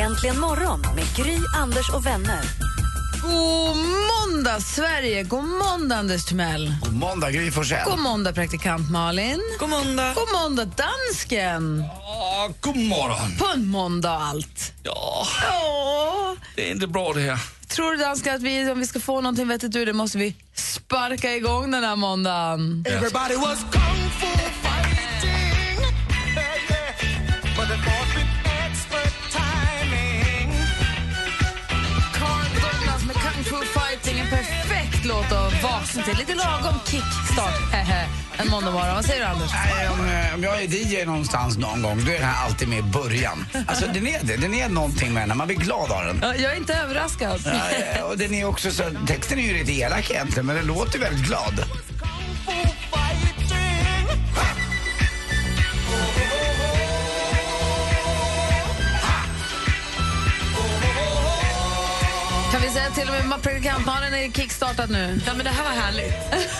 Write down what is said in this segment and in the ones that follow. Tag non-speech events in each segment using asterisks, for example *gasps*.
Äntligen morgon med Gry, Anders och vänner. God måndag, Sverige! God måndag, Anders Timell. God måndag, Gry Forssell. God måndag, praktikant Malin. God måndag. God måndag, dansken. Ja, god morgon. På en måndag och allt. Ja, Åh. det är inte bra det här. Tror du, dansken, att vi, om vi ska få någonting vettigt ur det måste vi sparka igång den här måndagen? Everybody was kung vakna till. Lite lagom kickstart en måndagmorgon. Vad säger du, Anders? Nej, om, eh, om jag är DJ någonstans någon gång, då är den här alltid med i början. Alltså den är det. Den är någonting med den. Man blir glad av den. Ja, Jag är inte överraskad. Ja, och den är också så, texten är ju lite elak egentligen, men den låter väldigt glad. Säga till och med praktikant Malin är kickstartad nu? Ja, men det här var härligt.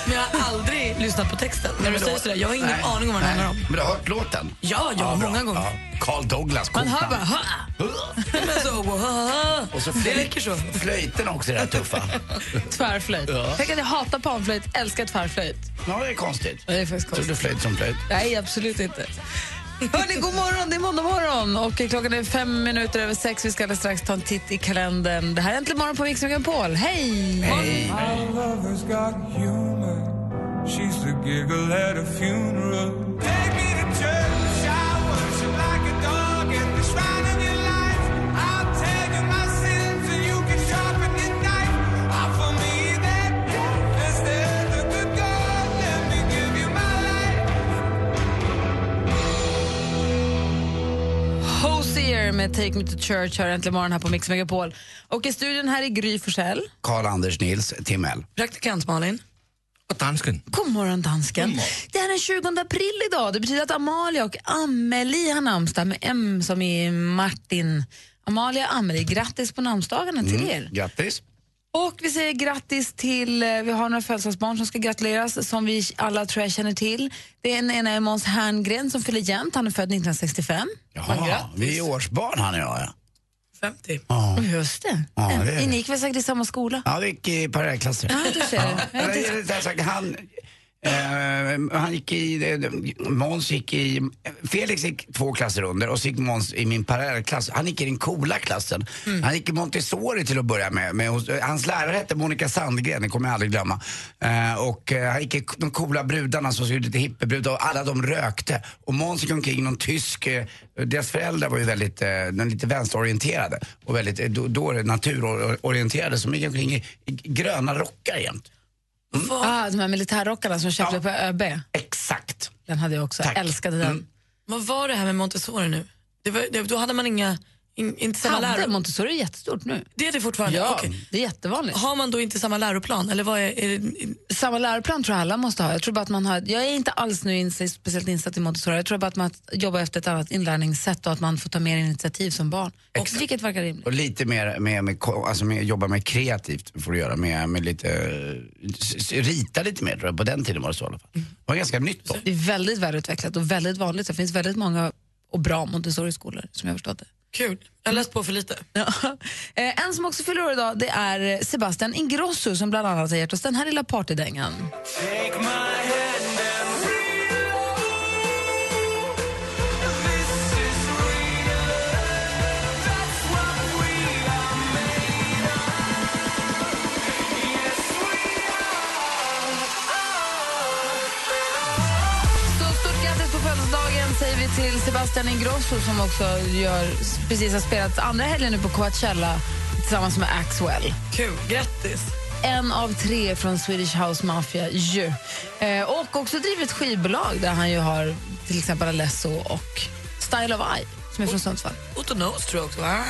Men jag har aldrig *laughs* lyssnat på texten. När du säger sådär, jag har ingen Nej, aning om vad den handlar om. Men du har hört låten? Ja, ja, bra. många gånger. Ja. Carl Douglas, Man hör bara ha! Men *laughs* så, Och så det räcker så. Flöjten också, där tuffa. *laughs* Tvärflöjt. Ja. Tänk att jag hatar panflöjt, älskar tvärflöjt. Ja, det är konstigt. Det är faktiskt Tror du konstigt. flöjt som flöjt? Nej, absolut inte. Hörni, god morgon, det är måndag morgon och klockan är fem minuter över sex. Vi ska alldeles strax ta en titt i kalendern. Det här är Äntligen morgon på Mix Megapol. Hej! Hej. lover's Hosier med Take Me To Church har Äntligen morgon här på Mix Megapol. Och i studion här är Gry Forssell. Karl-Anders Nils Timell. Praktikant Malin. Och dansken. God morgon, dansken. Det är den 20 april idag. Det betyder att Amalia och Amelie har namnsdag med M som i Martin. Amalia och Amelie, grattis på namnsdagarna till er. Grattis. Och vi säger grattis till, eh, vi har några födelsedagsbarn som ska gratuleras som vi alla tror jag känner till. Det är en ena är Måns Herngren som fyller jämnt, han är född 1965. Jaha, vi är årsbarn han och jag. Ja, 50. ja. Just det. Ja, det. Ni gick väl säkert i samma skola? ja vi gick i parallellklasser. Ja, du ser. Jag eh, han gick i, eh, Måns gick i, Felix gick två klasser under och så gick Måns i min parallellklass. Han gick i den coola klassen. Mm. Han gick i Montessori till att börja med. med hos, hans lärare hette Monica Sandgren, det kommer jag aldrig glömma. Eh, och eh, han gick i de coola brudarna som såg ut lite hippiebrudar och alla de rökte. Och Måns gick omkring någon tysk, eh, deras föräldrar var ju väldigt, eh, lite vänsterorienterade och väldigt eh, då, då naturorienterade som gick omkring i, i gröna rockar jämt. Ah, de här militärrockarna som köpte Ja. på ÖB. Exakt. Den hade jag också. Tack. Älskade den. Mm. Vad var det här med Montessori nu? Det var, det, då hade man inga, in, inte samma Hade läro... Montessori är jättestort nu. Det är det fortfarande? Ja, Okej. det är jättevanligt. Har man då inte samma läroplan? Eller vad är, är det, Samma läroplan tror jag alla måste ha. Jag, tror bara att man har, jag är inte alls nu insatt, speciellt insatt i Montessori. Jag tror bara att man jobbar efter ett annat inlärningssätt och att man får ta mer initiativ som barn. Och vilket verkar rimligt. Och lite mer med, med, alltså med jobba med kreativt får du göra med, med lite, eh, rita lite mer tror jag. På den tiden var det så i alla fall. Det var ganska nytt då. Det är väldigt välutvecklat och väldigt vanligt. Det finns väldigt många och bra Montessori-skolor som jag har förstått det. Kul. Jag har läst på för lite. Ja. *laughs* Eh, En som också fyller år idag det är Sebastian Ingrosso som bland annat har gett oss den här lilla partydängan. Take my hand Sebastian Ingrosso som också gör, precis har spelat andra helgen nu på Coachella tillsammans med Axwell. Kul, grattis. En av tre från Swedish House Mafia ju. Eh, och också driver ett skivbolag där han ju har till exempel Alesso och Style of Eye som är från Sundsvall. Otto Knows tror jag också, va?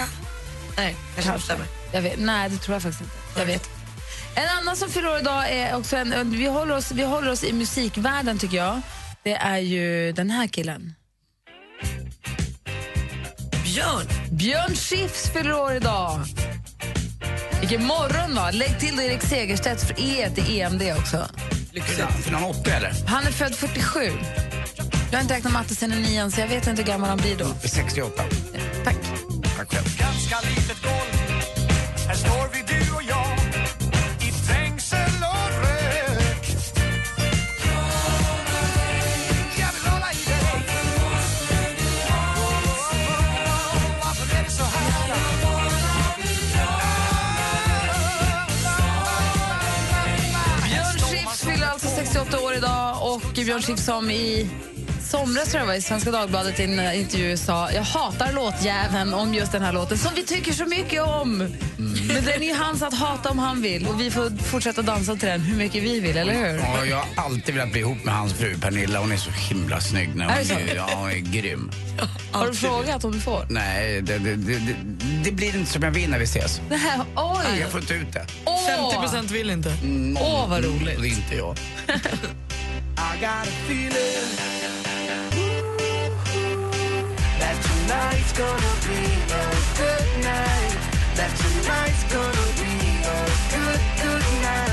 Nej, kanske inte stämmer. Jag vet, nej, det tror jag faktiskt inte. Jag vet. En annan som fyller år idag är också en, vi håller, oss, vi håller oss i musikvärlden tycker jag. Det är ju den här killen. Björn! Björn Skifs fyller år idag. Vilken morgon va? Lägg till då Erik Segerstedt för E till EMD också. Lycka till. Fyller han 80 eller? Han är född 47. Jag har inte räknat matte sen i nian så jag vet inte hur gammal han blir då. 68. Tack. Tack själv. Ganska litet golv Här står vi och Björn Skifs som i somras tror jag var i Svenska Dagbladet i en eh, intervju sa jag hatar låtjäveln om just den här låten som vi tycker så mycket om. Men den är ju hans att hata om han vill och vi får fortsätta dansa till den hur mycket vi vill, eller hur? Ja, jag har alltid velat bli ihop med hans fru Pernilla. Hon är så himla snygg. När hon Är är, ja, hon är grym. *laughs* Har du frågat om du får? Nej, det, det, det, det, blir inte som jag vill när vi ses. *laughs* Det här, oj! Jag får inte ut det. Åh! 50 procent vill inte. Åh, vad roligt. Och det är inte jag. *laughs* I got a feeling That tonight's gonna be a good night That tonight's gonna be a good, good night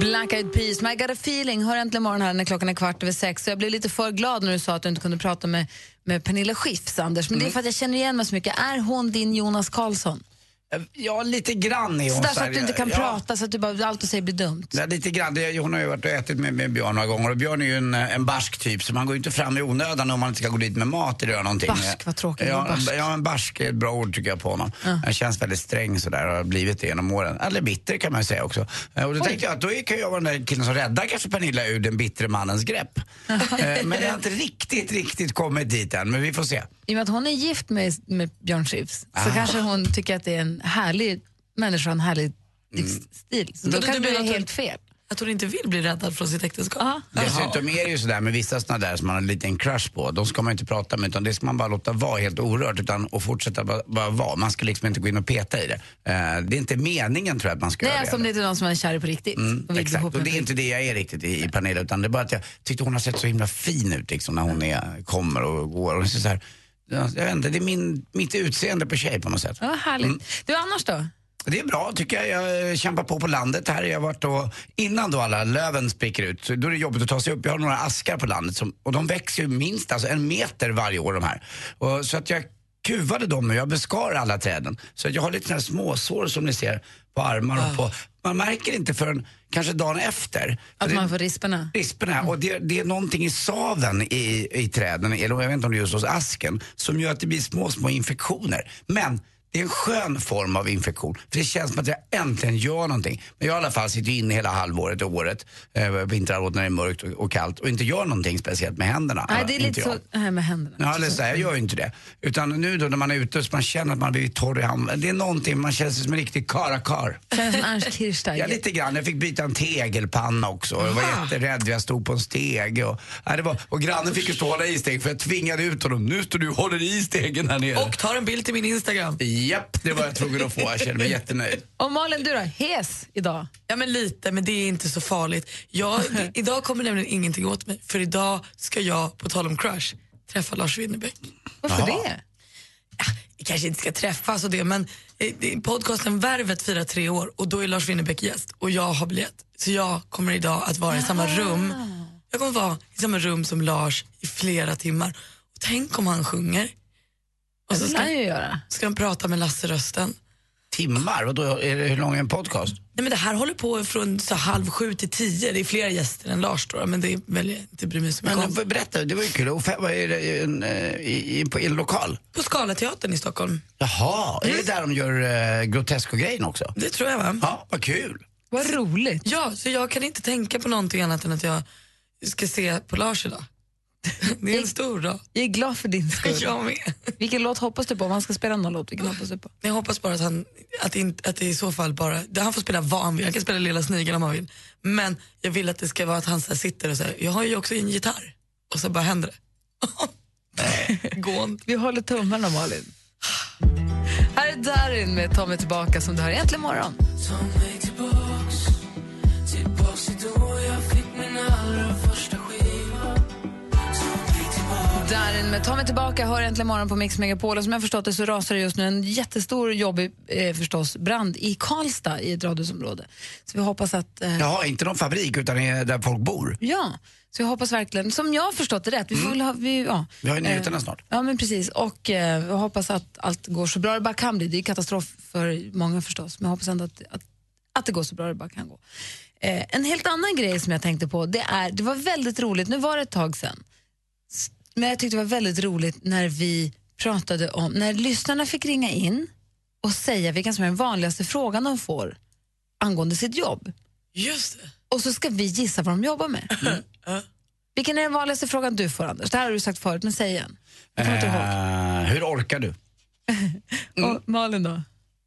Black Eyed Peas, My Got A Feeling, hör äntligen morgon här när klockan är kvart över sex. Så jag blev lite för glad när du sa att du inte kunde prata med, med Pernilla Schiffs, Anders. Men det är för att jag känner igen mig så mycket. Är hon din Jonas Karlsson? Ja, lite grann är Så hon. där så här, att du inte kan ja. prata, så att du bara, allt du säger blir dumt. Ja, lite grann. Det, hon har ju varit och ätit med, med Björn några gånger och Björn är ju en, en barsk typ så man går ju inte fram i onödan om man inte ska gå dit med mat eller göra någonting. Barsk, vad tråkigt. Ja, Barsk. ja, en barsk är ett bra ord tycker jag på honom. Han känns väldigt sträng sådär och har blivit det genom åren. Eller bitter kan man ju säga också. Eh, Och då tänkte jag att då kan jag vara den där killen som räddar kanske Pernilla ur den bittre mannens grepp. *laughs* Eh, men jag har inte riktigt, riktigt kommit dit än, men vi får se. I och med att hon är gift med, med Björn Skifs så Ah. kanske hon tycker att det är en härlig människa, en härlig livsstil. Så då du kanske det är helt fel. Att hon inte vill bli räddad från sitt äktenskap. Dessutom är det ju sådär med vissa sådana där som man har en liten crush på, de ska man inte prata med utan det ska man bara låta vara helt orört utan och fortsätta bara, bara vara. Man ska liksom inte gå in och peta i det. Eh, det är inte meningen tror jag att man ska Nej, göra alltså om det. det inte är någon som är kär på riktigt. Mm, och exakt, och det är inte det jag är riktigt i, i Pernilla utan det är bara att jag tyckte hon har sett så himla fin ut liksom när hon är, kommer och går. Och så så här, jag vet inte, det är min, mitt utseende på tjej på något sätt. Ja, härligt. Mm. Du, annars då? Det är bra tycker jag. Jag kämpar på på landet här. Jag har varit och, innan då alla löven spricker ut, då är det jobbigt att ta sig upp. Jag har några askar på landet som, och de växer ju minst alltså en meter varje år de här. Och, så att jag kuvade dem nu, jag beskar alla träden. Så jag har lite här småsår som ni ser på armar och på. Man märker inte förrän kanske dagen efter. Att det- man får risperna? risperna. Och det, det är någonting i saven i, i träden, eller jag vet inte om det är just hos asken, som gör att det blir små, små infektioner. Men det är en skön form av infektion. För det känns som att jag äntligen gör någonting. Men jag i alla fall sitter inne hela halvåret och året, eh, vinterhalvåret när det är mörkt och, och kallt och inte gör någonting speciellt med händerna. Nej, det är lite jag. så här med händerna. Ja, eller så jag gör ju inte det. Utan nu då när man är ute så man känner att man blir torr i handen. Det är någonting, man känner sig som en riktig karakar. Känns som Ernst *laughs* Kirchsteiger. Ja, lite grann. Jag fick byta en tegelpanna också. Jag var jätterädd. Jag stod på en steg. Och, nej, det var, och grannen fick ju stå och hålla i steg för jag tvingade ut honom. Nu står du och håller i stegen här nere. Och tar en bild till min Instagram. Japp, det var jag tvungen att få. Jag känner mig *laughs* jättenöjd. Och Malin, du då? Hes idag? Ja men lite, men det är inte så farligt. Jag, det, *laughs* idag kommer nämligen ingenting åt mig, för idag ska jag, på tal om crush, träffa Lars Winnerbäck. Varför Jaha. det? Vi kanske inte ska träffas och det, men eh, podcasten Värvet firar tre år och då är Lars Winnerbäck gäst och jag har biljett. Så jag kommer idag att vara i samma rum. Jag kommer vara i samma rum som Lars i flera timmar. Och tänk om han sjunger. Och så ska, han ju göra. ska han prata med Lasse-rösten. Timmar? Och då är det, hur lång är en podcast? Nej, men det här håller på från så halv sju till tio. Det är fler gäster än Lars då, men det väljer inte bry mig så mycket Men om. eh, berätta, det var ju kul. Och vad är det, en, eh, i, i, på en lokal? På Scalateatern i Stockholm. Jaha, är det där de gör uh, Grotesco-grejen också? Det tror jag va? Ja, vad kul. Vad roligt. Ja, så jag kan inte tänka på någonting annat än att jag ska se på Lars idag. Det är en stor dag. Jag är glad för din skull. Jag med. Vilken låt hoppas du på? Om han ska spela någon låt, vilken hoppas du på? Jag hoppas bara att, han, att, det, inte- att det i så fall bara, han får spela vad han vill, han kan spela Lilla Snigeln om han vill. Men jag vill att det ska vara att han så här sitter och säger, jag har ju också en gitarr. Och så bara händer det. *laughs* Gå inte. Vi håller tummarna Malin. Darin med Ta mig tillbaka som du hör äntligen morgon. Darin med Ta mig tillbaka hör äntligen morgon på Mix Megapol. Och som jag förstått det så rasar det just nu en jättestor jobbig eh, förstås, brand i Karlstad i ett radhusområde. Så vi hoppas att... Eh, Ja, inte någon fabrik utan är där folk bor. Ja, så jag hoppas verkligen, som jag har förstått det rätt, vi får väl ha, vi, ja. Vi har ju nyheterna Eh, snart. Ja men precis, och eh, jag hoppas att allt går så bra det bara kan bli. Det är katastrof för många förstås, men jag hoppas ändå att, att, att det går så bra det bara kan gå. Eh, en helt annan grej som jag tänkte på, det är, det var väldigt roligt, nu var det ett tag sedan, men jag tyckte det var väldigt roligt när vi pratade om, när lyssnarna fick ringa in och säga vilken som är den vanligaste frågan de får angående sitt jobb. Just det. Och så ska vi gissa vad de jobbar med. *laughs* Vilken är den vanligaste frågan du får, Anders? Det här har du sagt förut, men säg igen. Jag kommer inte ihåg. Eh, hur orkar du? *laughs* Och Malin då?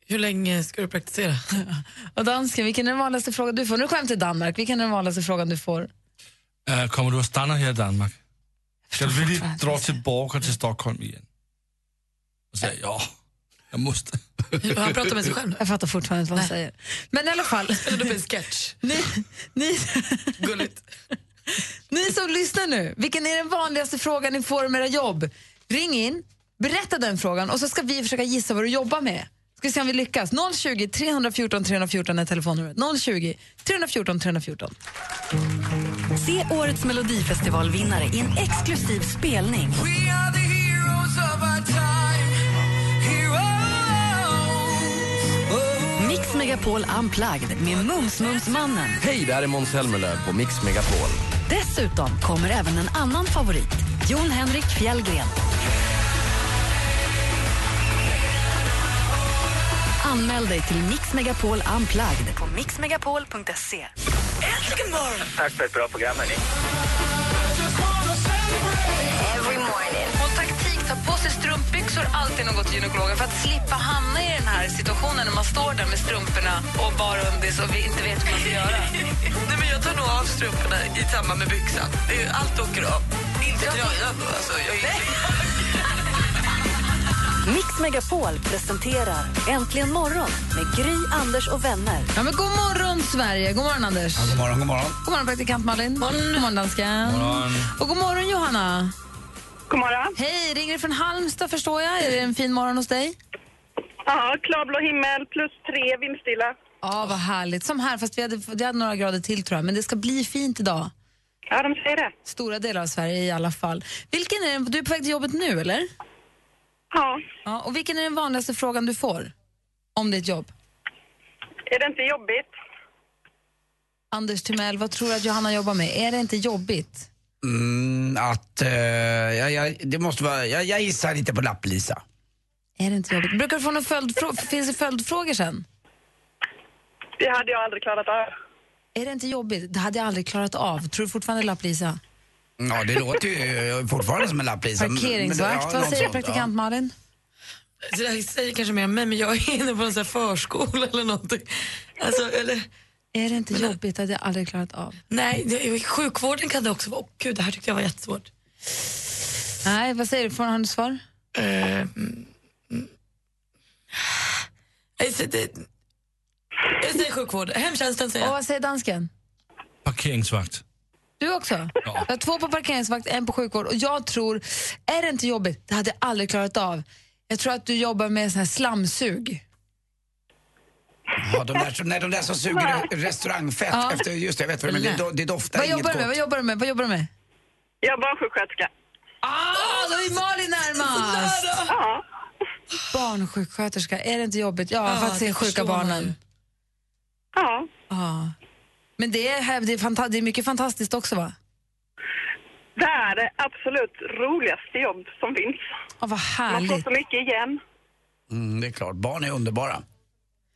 Hur länge ska du praktisera? *laughs* Och dansken, vilken är den vanligaste frågan du får? Nu kommer jag till Danmark. Vilken är den vanligaste frågan du får? Uh, kommer du att stanna här i Danmark? Ska du fortfarande dra tillbaka till Stockholm igen? Och säger ja, jag måste. Han pratar med sig själv. Jag fattar fortfarande inte vad han säger. Men i alla fall, Eller du en sketch. ni, ni, Gulligt. ni som lyssnar nu, vilken är den vanligaste frågan ni får om era jobb? Ring in, berätta den frågan och så ska vi försöka gissa vad du jobbar med. Ska vi se om vi lyckas. 020 314 314 är telefonnumret. 020 314 314. Se årets Melodifestivalvinnare i en exklusiv spelning. We are the heroes of our time. Heroes. Mix Megapol Unplugged med Mums-Mums-mannen. Hej, det här är Måns Zelmerlöw på Mix Megapol. Dessutom kommer även en annan favorit, Jon Henrik Fjällgren. Anmäl dig till Mix Megapol Unplugged på mixmegapol.se. Äntligen morgon! Tack för ett bra program, hörni. Och taktik, ta på sig strumpbyxor alltid när man går till gynekologen för att slippa hamna i den här situationen när man står där med strumporna och bara undis och vi inte vet hur man ska göra. *laughs* Nej, men jag tar nog av strumporna i samband med byxan. Det är, allt åker av. Inte tröjan då. Alltså, jag är Mix Megapol presenterar Äntligen morgon med Gry, Anders och vänner. Ja, men god morgon, Sverige! God morgon, Anders. God morgon, god morgon. God morgon, praktikant Malin. God morgon, dansken. Och god morgon, Johanna. God morgon. Hej, ringer du från Halmstad förstår jag? Är det en fin morgon hos dig? Ja, klarblå himmel plus tre vindstilla. Ja, vad härligt. Som här, fast vi hade, vi hade några grader till tror jag. Men det ska bli fint idag. Ja, de säger det. Stora delar av Sverige i alla fall. Vilken är den, du är på väg till jobbet nu, eller? Ja. ja. Och vilken är den vanligaste frågan du får om ditt jobb? Är det inte jobbigt? Anders Timell, vad tror du att Johanna jobbar med? Är det inte jobbigt? Mm, att, eh, jag, jag, det måste vara, jag, jag gissar lite på Lapp-Lisa. Är det inte jobbigt? Brukar du få några följdfrågor? Finns det följdfrågor sen? Det hade jag aldrig klarat av. Är det inte jobbigt? Det hade jag aldrig klarat av. Tror du fortfarande Lapp-Lisa? Ja, det låter ju fortfarande som en Lapp-Lisa. men- men det- Parkeringsvakt, ja, vad något säger sånt, praktikant Malin? Så det här säger kanske mer om mig, men jag är inne på en sån här förskola eller någonting. Alltså, eller, Är det inte jobbigt? Hade jag aldrig klarat av. nej, det, sjukvården kan det också vara. Åh, gud, det här tyckte jag var jättesvårt. Nej, vad säger du? Får han svar? Eh, mm, mm. Alltså, det, jag säger sjukvård. Hemtjänsten säger Och jag. vad säger dansken? Parkeringsvakt. Du också? Jag har två på parkeringsvakt, en på sjukvård. Och jag tror, är det inte jobbigt? Det hade jag aldrig klarat av. Jag tror att du jobbar med sån här slamsug. Ja, de där, som- nej, de där som suger restaurangfett Ja. efter, just det, jag vet vad du menar, det, do- det doftar Vad inget jobbar du med? gott. Vad jobbar du med? Vad jobbar du med? Jag är barnsjuksköterska. Ah, då är Malin närmast! Ja. Barnsjuksköterska, är det inte jobbigt? Ja, Ja, för att se det sjuka man ju. barnen. Ja. Ja. Men det är, det, är fanta- det är mycket fantastiskt också, va? Det är det absolut roligaste jobb som finns. Ja, vad Man får härligt. så mycket igen. Mm, det är klart, barn är underbara.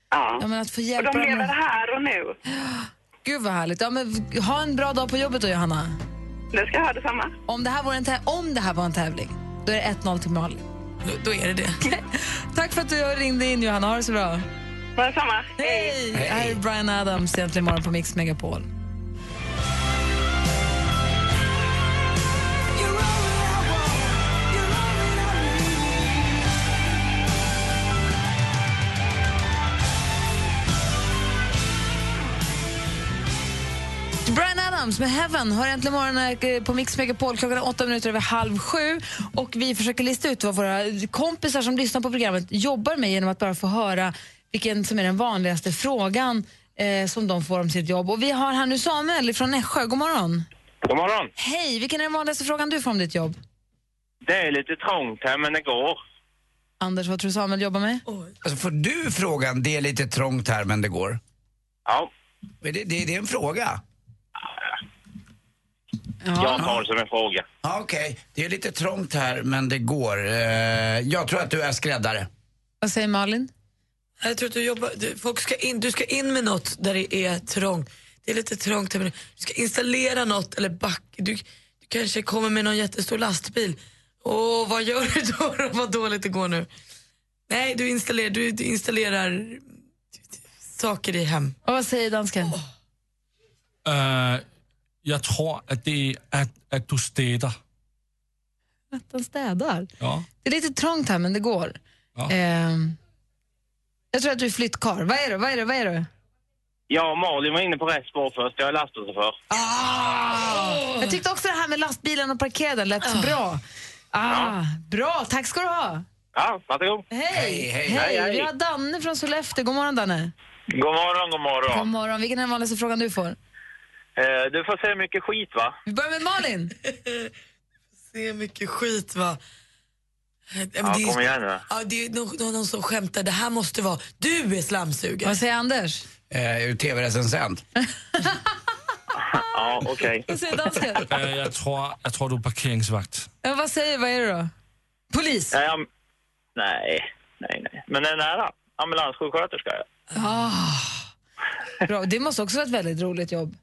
Ja. Ja, men att få Och de lever dem. här och nu. *gasps* Gud vad härligt. Ja, men ha en bra dag på jobbet då, Johanna. Det ska jag ha detsamma. Om det här, vore en om det här var en tävling, då är det 1-0 till Malin. Då, då är det det. *laughs* Tack för att du ringde in, Johanna. Ha det så bra. Detsamma. Hej! Hej. Här är Brian Adams, Äntligen morgon på Mix Megapol. Brian Adams med Heaven har äntligen morgon eh, på Mix Megapol. Klockan åtta minuter över halv sju. Och vi försöker lista ut vad våra kompisar som lyssnar på programmet jobbar med genom att bara få höra vilken som är den vanligaste frågan eh, som de får om sitt jobb. Och vi har här nu Samuel från Nässjö. God morgon. God morgon. Hej, vilken är den vanligaste frågan du får om ditt jobb? Det är lite trångt här, men det går. Anders, vad tror du Samuel jobbar med? Alltså får du frågan, det är lite trångt här men det går? Ja. Det, det, det är en fråga? Jag tar det som en fråga. Ja, Okej, det är lite trångt här men det går. Eh, jag tror att du är skräddare. Vad säger Malin? Jag tror att du jobbar, du, folk ska in, du ska in med något där det är trångt. Det är lite trångt här, men du ska installera något eller back. Du, du kanske kommer med någon jättestor lastbil. Åh, vad gör du då? *laughs* vad dåligt det går nu. Nej, du installerar, du, du installerar saker i hem. Och vad säger dansken? Uh, jag tror att det är att, att du städar. Att han städar. Ja. Det är lite trångt här men det går. Ja. Ehm, jag tror att du är flyttkarl. Vad är du? Vad är du? Vad är du? Ja, Malin var inne på rätt spår först. Jag är lastbilschaufför. Jag tyckte också det här med lastbilen och parkeraren lät bra. Ah, Bra, tack ska du ha. Ja, varsågod. Hej. Hej, hej. Hej, hej. Vi har Danne från Sollefteå. God morgon Danne. God morgon, god morgon. God morgon. Vilken är den vanligaste frågan du får? Eh, du får se mycket skit, va? Vi börjar med Malin. *laughs* Se mycket skit va. Eh, men Ja, det är- kom igen nu. Ja, det är någon, någon som skämtar. Det här måste vara... Du är slamsugare. Vad säger Anders? Eh, tv-recensent. *laughs* Ja, okej. Vad säger dansken? Uh, jag, tror, jag tror du är parkeringsvakt. Ja, vad säger Vad är du då? Polis? Ja, jag- nej, nej, nej. Men det är nära. Ambulanssjuksköterska. ja. Ah, bra. Det måste också vara ett väldigt roligt jobb.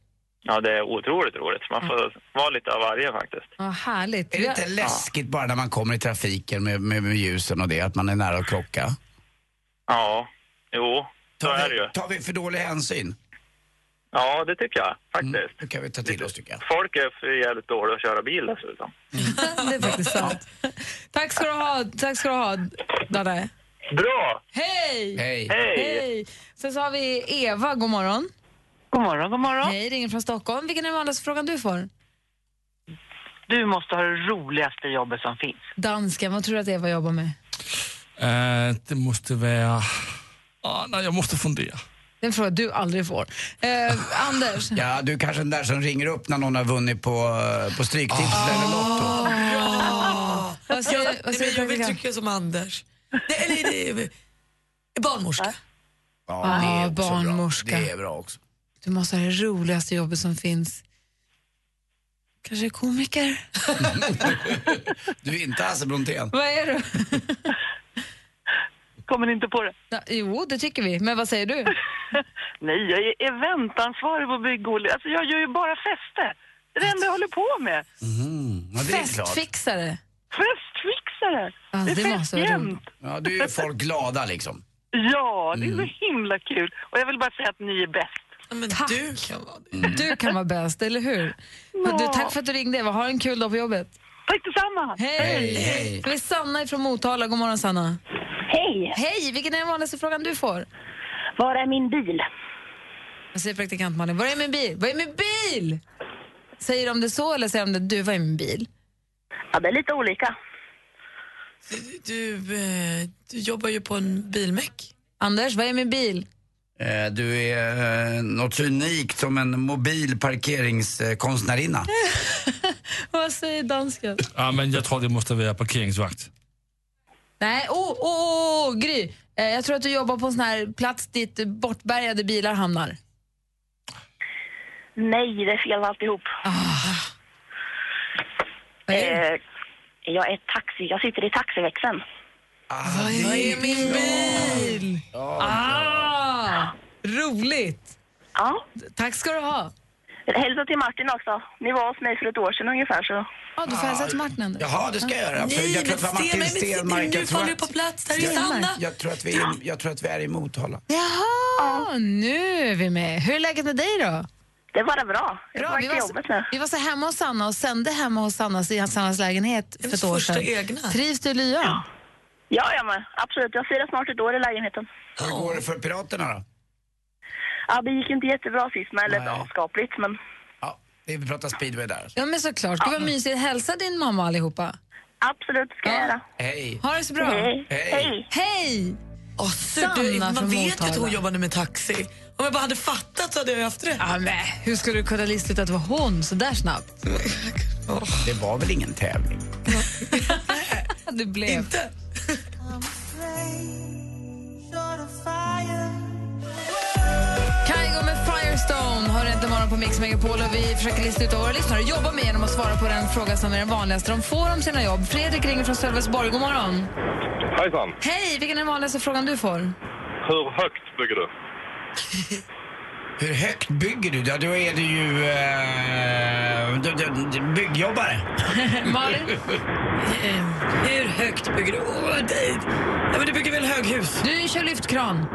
Ja, det är otroligt roligt. Man får vara lite av varje faktiskt. Ja, härligt. Är det inte läskigt bara när man kommer i trafiken med, med, med ljusen och det, att man är nära att krocka? Ja, jo, så är det ju. Tar vi för dålig hänsyn? Ja, det tycker jag faktiskt. Det kan vi ta till oss tycker jag. Folk är för jävligt dåliga att köra bil dessutom. *laughs* det är *laughs* faktiskt sant. Tack ska du ha, tack ska du ha Danne. Bra! Hej! Hej! Hej! Sen så har vi Eva, god morgon. God morgon, god morgon. Hej, ringer från Stockholm. Vilken är den vanligaste frågan du får? Du måste ha det roligaste jobbet som finns. Dansken, vad tror du att Eva jobbar med? Uh, det måste vara... Ah, nej, jag måste fundera. Det är en fråga du aldrig får. Eh, Anders? Ja, du är kanske den där som ringer upp när någon har vunnit på, på Stryktipset eller Lotto. *laughs* Vad säger, vad säger jag vill trycka som Anders. Eller det är barnmorska. Ja, Ah, det är också barnmorska. Bra. Det är bra också. Du måste ha det roligaste jobbet som finns. Kanske komiker? *laughs* Du är inte Hasse Brontén. Vad är du? Kommer inte på det. Ja, jo, det tycker vi. Men vad säger du? *laughs* Nej, jag är eventansvarig på bygg Alltså jag gör ju bara fester. Det är det enda jag håller på med. Mm, ja, det är klart. Festfixare? Festfixare. Ja, det är det fest jämt. Ja, du är folk glada liksom. *laughs* Ja, det är Mm. så himla kul. Och jag vill bara säga att ni är bäst. Men Tack. du kan vara det. Du kan vara bäst, eller hur? Ja. Du, tack för att du ringde. Ha en kul dag på jobbet. Tack detsamma. Hej! Hej, hej. Vi är Sanna från Motala. God morgon, Sanna. Hej! Hej! Vilken är den vanligaste frågan du får? Var är min bil? Jag säger praktikant Malin. Var är min bil? Var är min bil? Säger de det så eller säger de det du, var är min bil? Ja, det är lite olika. Du, du, eh, du jobbar ju på en bilmäck. Anders, vad är min bil? Eh, Du är eh, något så unikt som en mobil parkeringskonstnärinna. *laughs* Vad säger dansken? Ja, men jag tror det måste vara parkeringsvakt. Nej, åh, oh, oh, oh, Gry. Eh, jag tror att du jobbar på en sån här plats dit bortbärgade bilar hamnar. Nej, det är fel alltihop. Vad är det? Eh, jag är taxi. Jag sitter i taxiväxeln. Vad är min bil? Ah, roligt! Ja. Tack ska du ha. Hälsa till Martin också. Ni var hos mig för ett år sedan ungefär så. Ja, du får hälsa till Martin. Anders. Jaha, det ska jag göra. Nej, jag tror att var Martin Stenmark. nu Jag tror faller du att- på plats. Där är ju. Sanna. Jag tror, att vi är, jag tror att vi är i Motala. Jaha, nu är vi med. Hur är läget med dig då? Det är bara bra. Jag Bra, vi till var, jobbet nu. vi var så hemma hos Sanna och sände hemma hos Sannas, i Sannas lägenhet för ett år första sedan. egna. Trivs du i lyan? Ja, jag med. Absolut. Jag firar snart ett år i lägenheten. Hur går det för Piraterna då? Ja, det gick inte jättebra sist med, eller ja, skapligt, men Det vi pratar speedway där. Ja, men såklart. Gud vad mysigt. Hälsa din mamma allihopa. Absolut, ska jag göra. Hej. Ha det så bra. Hej. Hej. Hej! Åh, surt, du, Sanna man vet ju att hon jobbade med taxi. Om jag bara hade fattat så hade jag haft rätt. Ja, men, hur skulle du kunna lista ut att det var hon så där snabbt? Det var väl ingen tävling? *laughs* Det blev. Inte? Firestone har inte morgon på Mix Megapol och vi försöker lista ut vad våra lyssnare jobbar med genom att svara på den fråga som är den vanligaste de får om sina jobb. Fredrik ringer från Sölvesborg. God morgon. Hejsan. Hej! Vilken är den vanligaste frågan du får? Hur högt bygger du? *laughs* Hur högt bygger du? Ja, då är du ju eh, byggjobbare. *laughs* Malin? Hur högt bygger du? Åh, det, ja, men du bygger väl höghus? Du kör lyftkran.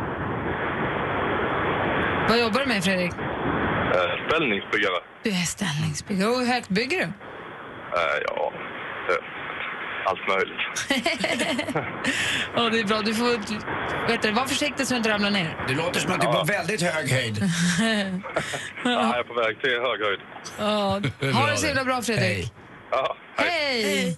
Vad jobbar du med, Fredrik? Eh, ställningsbyggare? Du är ställningsbyggare. Och hur högt bygger du? Eh, ja, eh, allt möjligt. *laughs* Ja, det är bra. Du får vet du, var försiktig så du inte ramlar ner. Det låter som att du är på väldigt hög höjd. *laughs* Ja, jag är på väg till hög höjd. Ja, ha det så himla bra, Fredrik. Hej. Ja, Hej!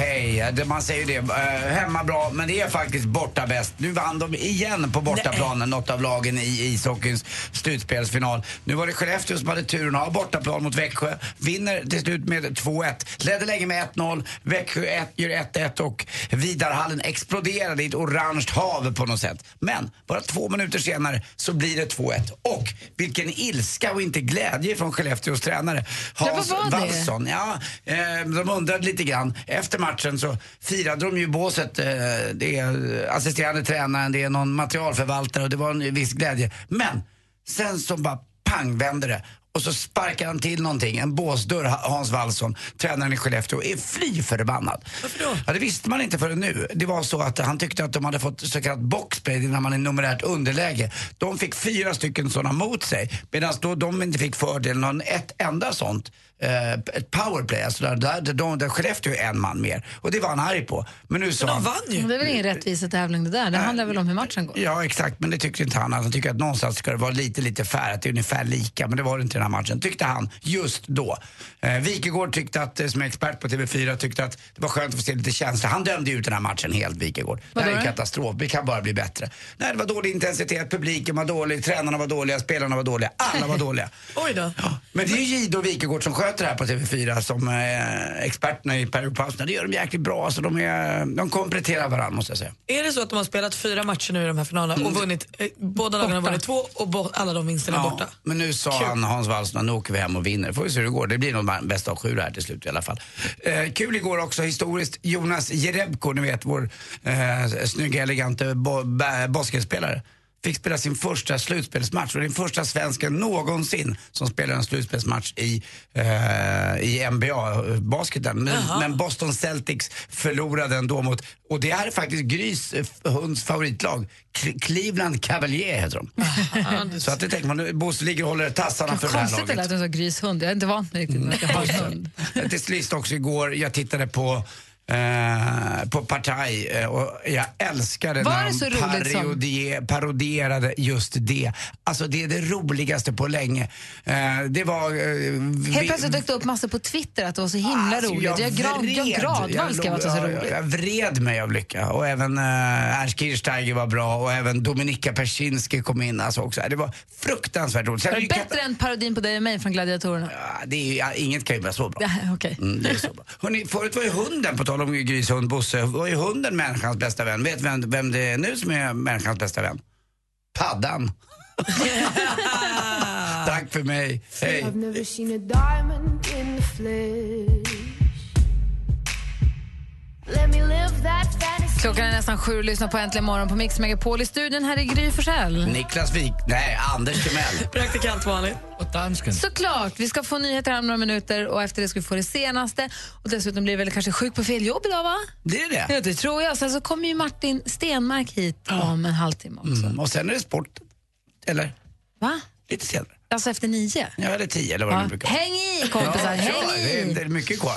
hej. Det- Man säger ju det. Eh, hemma bra, men det är faktiskt borta bäst. Nu vann de igen på bortaplanen, något av lagen i ishockeyns slutspelsfinal. Nu var det Skellefteå som hade turen att ha bortaplan mot Växjö. Vinner till slut med 2-1. Ledde länge med 1-0. Växjö 1 gör 1-1 och Vidarhallen exploderade i ett orange hav på något sätt. Men bara två minuter senare så blir det 2-1. Och vilken ilska och inte glädje från Skellefteås tränare Hans vad var det? Wallson. Ja, eh, de undrade lite grann. Efter matchen så firade de ju båset. Eh, det är assisterande tränaren, det är någon materialförvaltare och det var en viss glädje. Men sen så bara pang vände det. Och så sparkar han till någonting, en båsdörr, Hans Wallson, tränaren i Skellefteå, är fly förbannad. Varför då? Ja, det visste man inte förrän nu. Det var så att han tyckte att de hade fått så kallat boxplay när man är numerärt underläge. De fick fyra stycken sådana mot sig, medan då de inte fick fördelen av ett enda sånt. Eh, ett powerplay, alltså där, där, där, de, där Skellefteå är en man mer. Och det var han arg på. Men nu sa De han... vann ju. Det är väl ingen rättvisetävling det där. Det handlar väl om hur matchen går. Ja, exakt. Men det tyckte inte han. Han tycker att någonstans ska det vara lite, lite fair, att det är ungefär lika. Men det var det inte i den här matchen, tyckte han just då. Eh, Wikegård tyckte att, eh, som är expert på TV4, tyckte att det var skönt att få se lite känsla. Han dömde ut den här matchen helt, Wikegård. Det här är katastrof. Det kan bara bli bättre. Nej, det var dålig intensitet, publiken var dålig, tränarna var dåliga, spelarna var dåliga. Alla var *laughs* dåliga. Oj då. Men det är ju Jihde och Wikegård som sköter det här på TV4 som eh, experterna i periodpauserna. Det gör de jäkligt bra. Alltså, de, är, de kompletterar varandra måste jag säga. Är det så att de har spelat fyra matcher nu i de här finalerna och vunnit, eh, båda lagen har vunnit två och bo, alla de vinsterna är borta? Men nu sa Kul. han, Hans Wallson, nu åker vi hem och vinner. Får vi se hur det går. Det blir nog bäst av sju här till slut i alla fall. Eh, kul igår också historiskt. Jonas Jerebko, ni vet vår eh, snygga, elegante bo- ba- basketspelare. Fick spela sin första slutspelsmatch och den första svensken någonsin som spelar en slutspelsmatch i, eh, i NBA-basketen. Men, men Boston Celtics förlorade ändå mot, och det här är faktiskt Grys eh, hunds favoritlag, Cle- Cleveland Cavalier heter de. *laughs* Så att det tänker man, Bosse ligger och håller tassarna för det här Konstigt det laget. lät som grishund. Jag är inte vant med riktigt att jag. *laughs* Till sist också igår, jag tittade på på Partaj eh, och jag älskade Var när de roligt som- parodie, parodierade just det. Alltså det är det roligaste på länge. Eh, det var... eh, vi- Helt plötsligt dök det upp massor på Twitter att det var så himla Alltså, roligt. Jag, jag vred. gradvall skrev att det var så jag, roligt. jag, jag vred mig av lycka. Och även uh, Ernst Kirchsteiger var bra och även Dominika Persinski kom in. Alltså också. Det var fruktansvärt roligt. Sen Var det bättre än parodin på dig och mig från Gladiatorerna? Ja, det är, ja, inget kan ju vara så bra. *laughs* Ja, okej. Mm, det är så bra. Hörrni, förut var ju hunden, på tal om grishund Bosse, var ju hunden människans bästa vän. Vet vem, vem det är nu som är människans bästa vän? Paddan. *laughs* Tack för mig. Hej. Klockan är nästan sju och lyssnar på Äntligen morgon på Mix Megapol. I studion här är Gry Forssell. Niklas Wik, nej Anders Timell. *laughs* Praktikant Malin. Och dansken. Såklart. Vi ska få nyheter här om några minuter och efter det ska vi få det senaste. Och dessutom blir det väl kanske sjuk på fel jobb idag, va? Det är det. Ja, det tror jag. Sen så kommer ju Martin Stenmark hit om en halvtimme också. Mm, och sen är det sport. Eller? Va? Lite senare. Alltså efter nio? Ja, eller tio eller vad det Ja. nu brukar vara. Häng i kompisar, ja, häng ja, det är- i! Det är mycket kvar.